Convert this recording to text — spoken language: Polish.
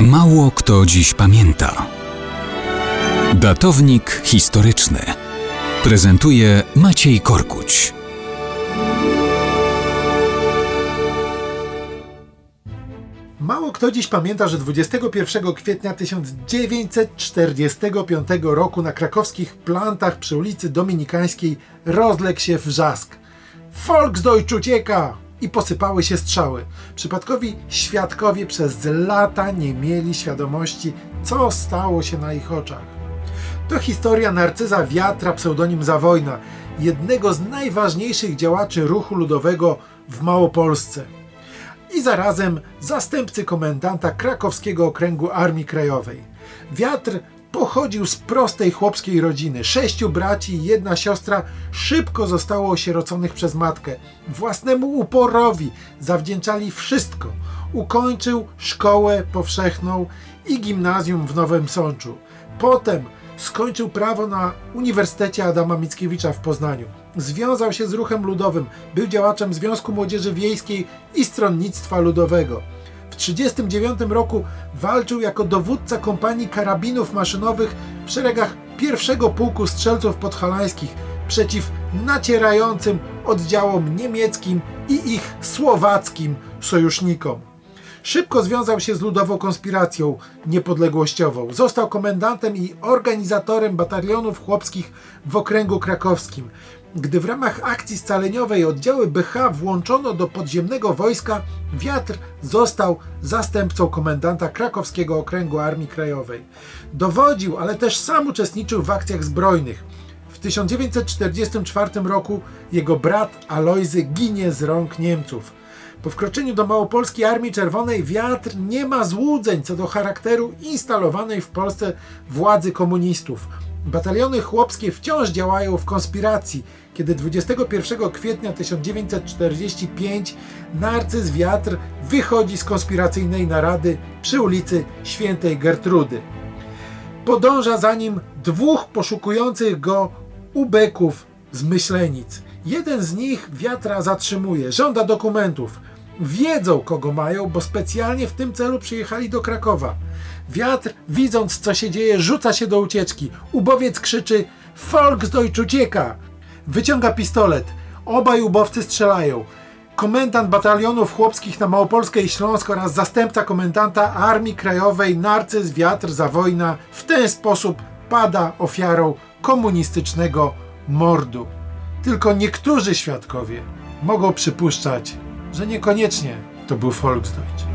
Mało kto dziś pamięta. Datownik historyczny prezentuje Maciej Korkuć. Mało kto dziś pamięta, że 21 kwietnia 1945 roku na krakowskich plantach przy ulicy Dominikańskiej rozległ się wrzask. Volksdeutsch ucieka! I posypały się strzały. Przypadkowi świadkowie przez lata nie mieli świadomości, co stało się na ich oczach. To historia Narcyza Wiatra, pseudonim Zawojna, jednego z najważniejszych działaczy ruchu ludowego w Małopolsce i zarazem zastępcy komendanta krakowskiego okręgu Armii Krajowej. Wiatr pochodził z prostej chłopskiej rodziny. Sześciu braci i jedna siostra szybko zostało osieroconych przez matkę. Własnemu uporowi zawdzięczali wszystko. Ukończył szkołę powszechną i gimnazjum w Nowym Sączu. Potem skończył prawo na Uniwersytecie Adama Mickiewicza w Poznaniu. Związał się z ruchem ludowym, był działaczem Związku Młodzieży Wiejskiej i Stronnictwa Ludowego. W 1939 roku walczył jako dowódca kompanii karabinów maszynowych w szeregach pierwszego pułku strzelców podhalańskich przeciw nacierającym oddziałom niemieckim i ich słowackim sojusznikom. Szybko związał się z ludową konspiracją niepodległościową. Został komendantem i organizatorem batalionów chłopskich w okręgu krakowskim. Gdy w ramach akcji scaleniowej oddziały BH włączono do podziemnego wojska, Wiatr został zastępcą komendanta krakowskiego okręgu Armii Krajowej. Dowodził, ale też sam uczestniczył w akcjach zbrojnych. W 1944 roku jego brat Alojzy ginie z rąk Niemców. Po wkroczeniu do Małopolskiej Armii Czerwonej Wiatr nie ma złudzeń co do charakteru instalowanej w Polsce władzy komunistów. Bataliony chłopskie wciąż działają w konspiracji, kiedy 21 kwietnia 1945 Narcyz Wiatr wychodzi z konspiracyjnej narady przy ulicy Świętej Gertrudy. Podąża za nim dwóch poszukujących go ubeków z Myślenic. Jeden z nich Wiatra zatrzymuje, żąda dokumentów. Wiedzą, kogo mają, bo specjalnie w tym celu przyjechali do Krakowa. Wiatr, widząc co się dzieje, rzuca się do ucieczki. Ubowiec krzyczy Volksdeutsch ucieka! Wyciąga pistolet. Obaj ubowcy strzelają. Komendant batalionów chłopskich na Małopolskę i Śląsk oraz zastępca komendanta Armii Krajowej Narcyz Wiatr za wojna w ten sposób pada ofiarą komunistycznego mordu. Tylko niektórzy świadkowie mogą przypuszczać, że niekoniecznie to był Volksdeutsch.